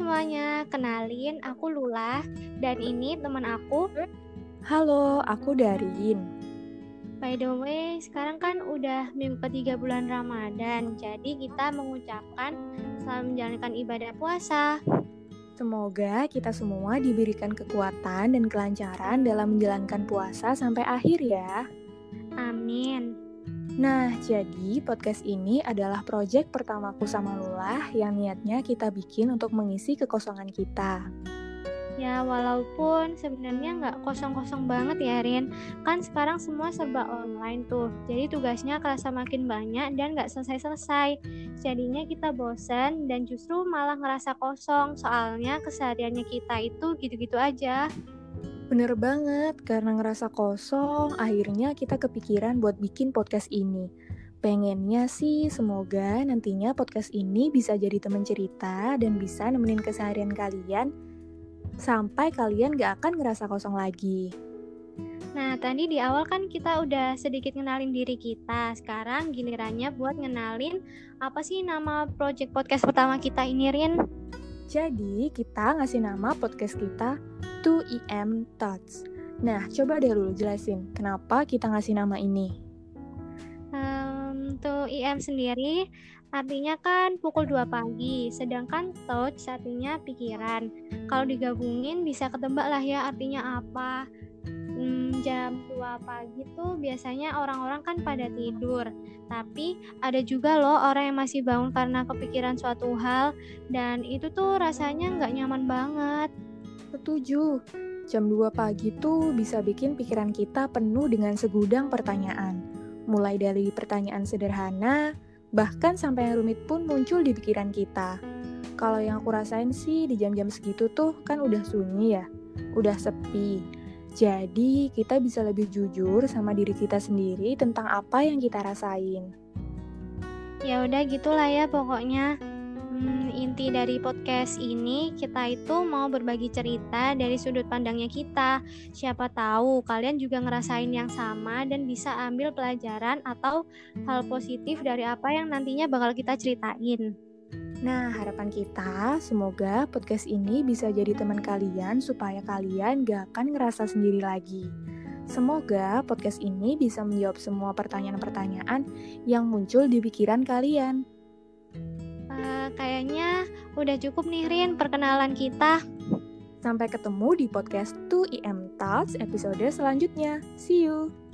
semuanya, kenalin aku Lula dan ini teman aku. Halo, aku Darin. By the way, sekarang kan udah minggu ketiga bulan Ramadan, jadi kita mengucapkan selamat menjalankan ibadah puasa. Semoga kita semua diberikan kekuatan dan kelancaran dalam menjalankan puasa sampai akhir ya. Amin. Nah, jadi podcast ini adalah proyek pertamaku sama Lula yang niatnya kita bikin untuk mengisi kekosongan kita. Ya, walaupun sebenarnya nggak kosong-kosong banget ya, Rin. Kan sekarang semua serba online tuh. Jadi tugasnya kerasa makin banyak dan nggak selesai-selesai. Jadinya kita bosen dan justru malah ngerasa kosong. Soalnya kesehariannya kita itu gitu-gitu aja. Bener banget, karena ngerasa kosong, akhirnya kita kepikiran buat bikin podcast ini. Pengennya sih semoga nantinya podcast ini bisa jadi teman cerita dan bisa nemenin keseharian kalian sampai kalian gak akan ngerasa kosong lagi. Nah, tadi di awal kan kita udah sedikit ngenalin diri kita. Sekarang gilirannya buat ngenalin apa sih nama project podcast pertama kita ini, Rin? Jadi, kita ngasih nama podcast kita 2EM Thoughts. Nah, coba deh dulu jelasin kenapa kita ngasih nama ini. Um, 2EM sendiri artinya kan pukul 2 pagi, sedangkan thoughts artinya pikiran. Kalau digabungin bisa ketebak lah ya artinya apa. Hmm, jam 2 pagi tuh biasanya orang-orang kan pada tidur. Tapi ada juga loh orang yang masih bangun karena kepikiran suatu hal dan itu tuh rasanya nggak nyaman banget. Setuju. Jam 2 pagi tuh bisa bikin pikiran kita penuh dengan segudang pertanyaan. Mulai dari pertanyaan sederhana, bahkan sampai yang rumit pun muncul di pikiran kita. Kalau yang aku rasain sih di jam-jam segitu tuh kan udah sunyi ya, udah sepi. Jadi kita bisa lebih jujur sama diri kita sendiri tentang apa yang kita rasain. Ya udah gitulah ya pokoknya hmm, inti dari podcast ini kita itu mau berbagi cerita dari sudut pandangnya kita. Siapa tahu kalian juga ngerasain yang sama dan bisa ambil pelajaran atau hal positif dari apa yang nantinya bakal kita ceritain. Nah, harapan kita semoga podcast ini bisa jadi teman kalian supaya kalian gak akan ngerasa sendiri lagi. Semoga podcast ini bisa menjawab semua pertanyaan-pertanyaan yang muncul di pikiran kalian kayaknya udah cukup nih Rin perkenalan kita. Sampai ketemu di podcast 2EM Talks episode selanjutnya. See you!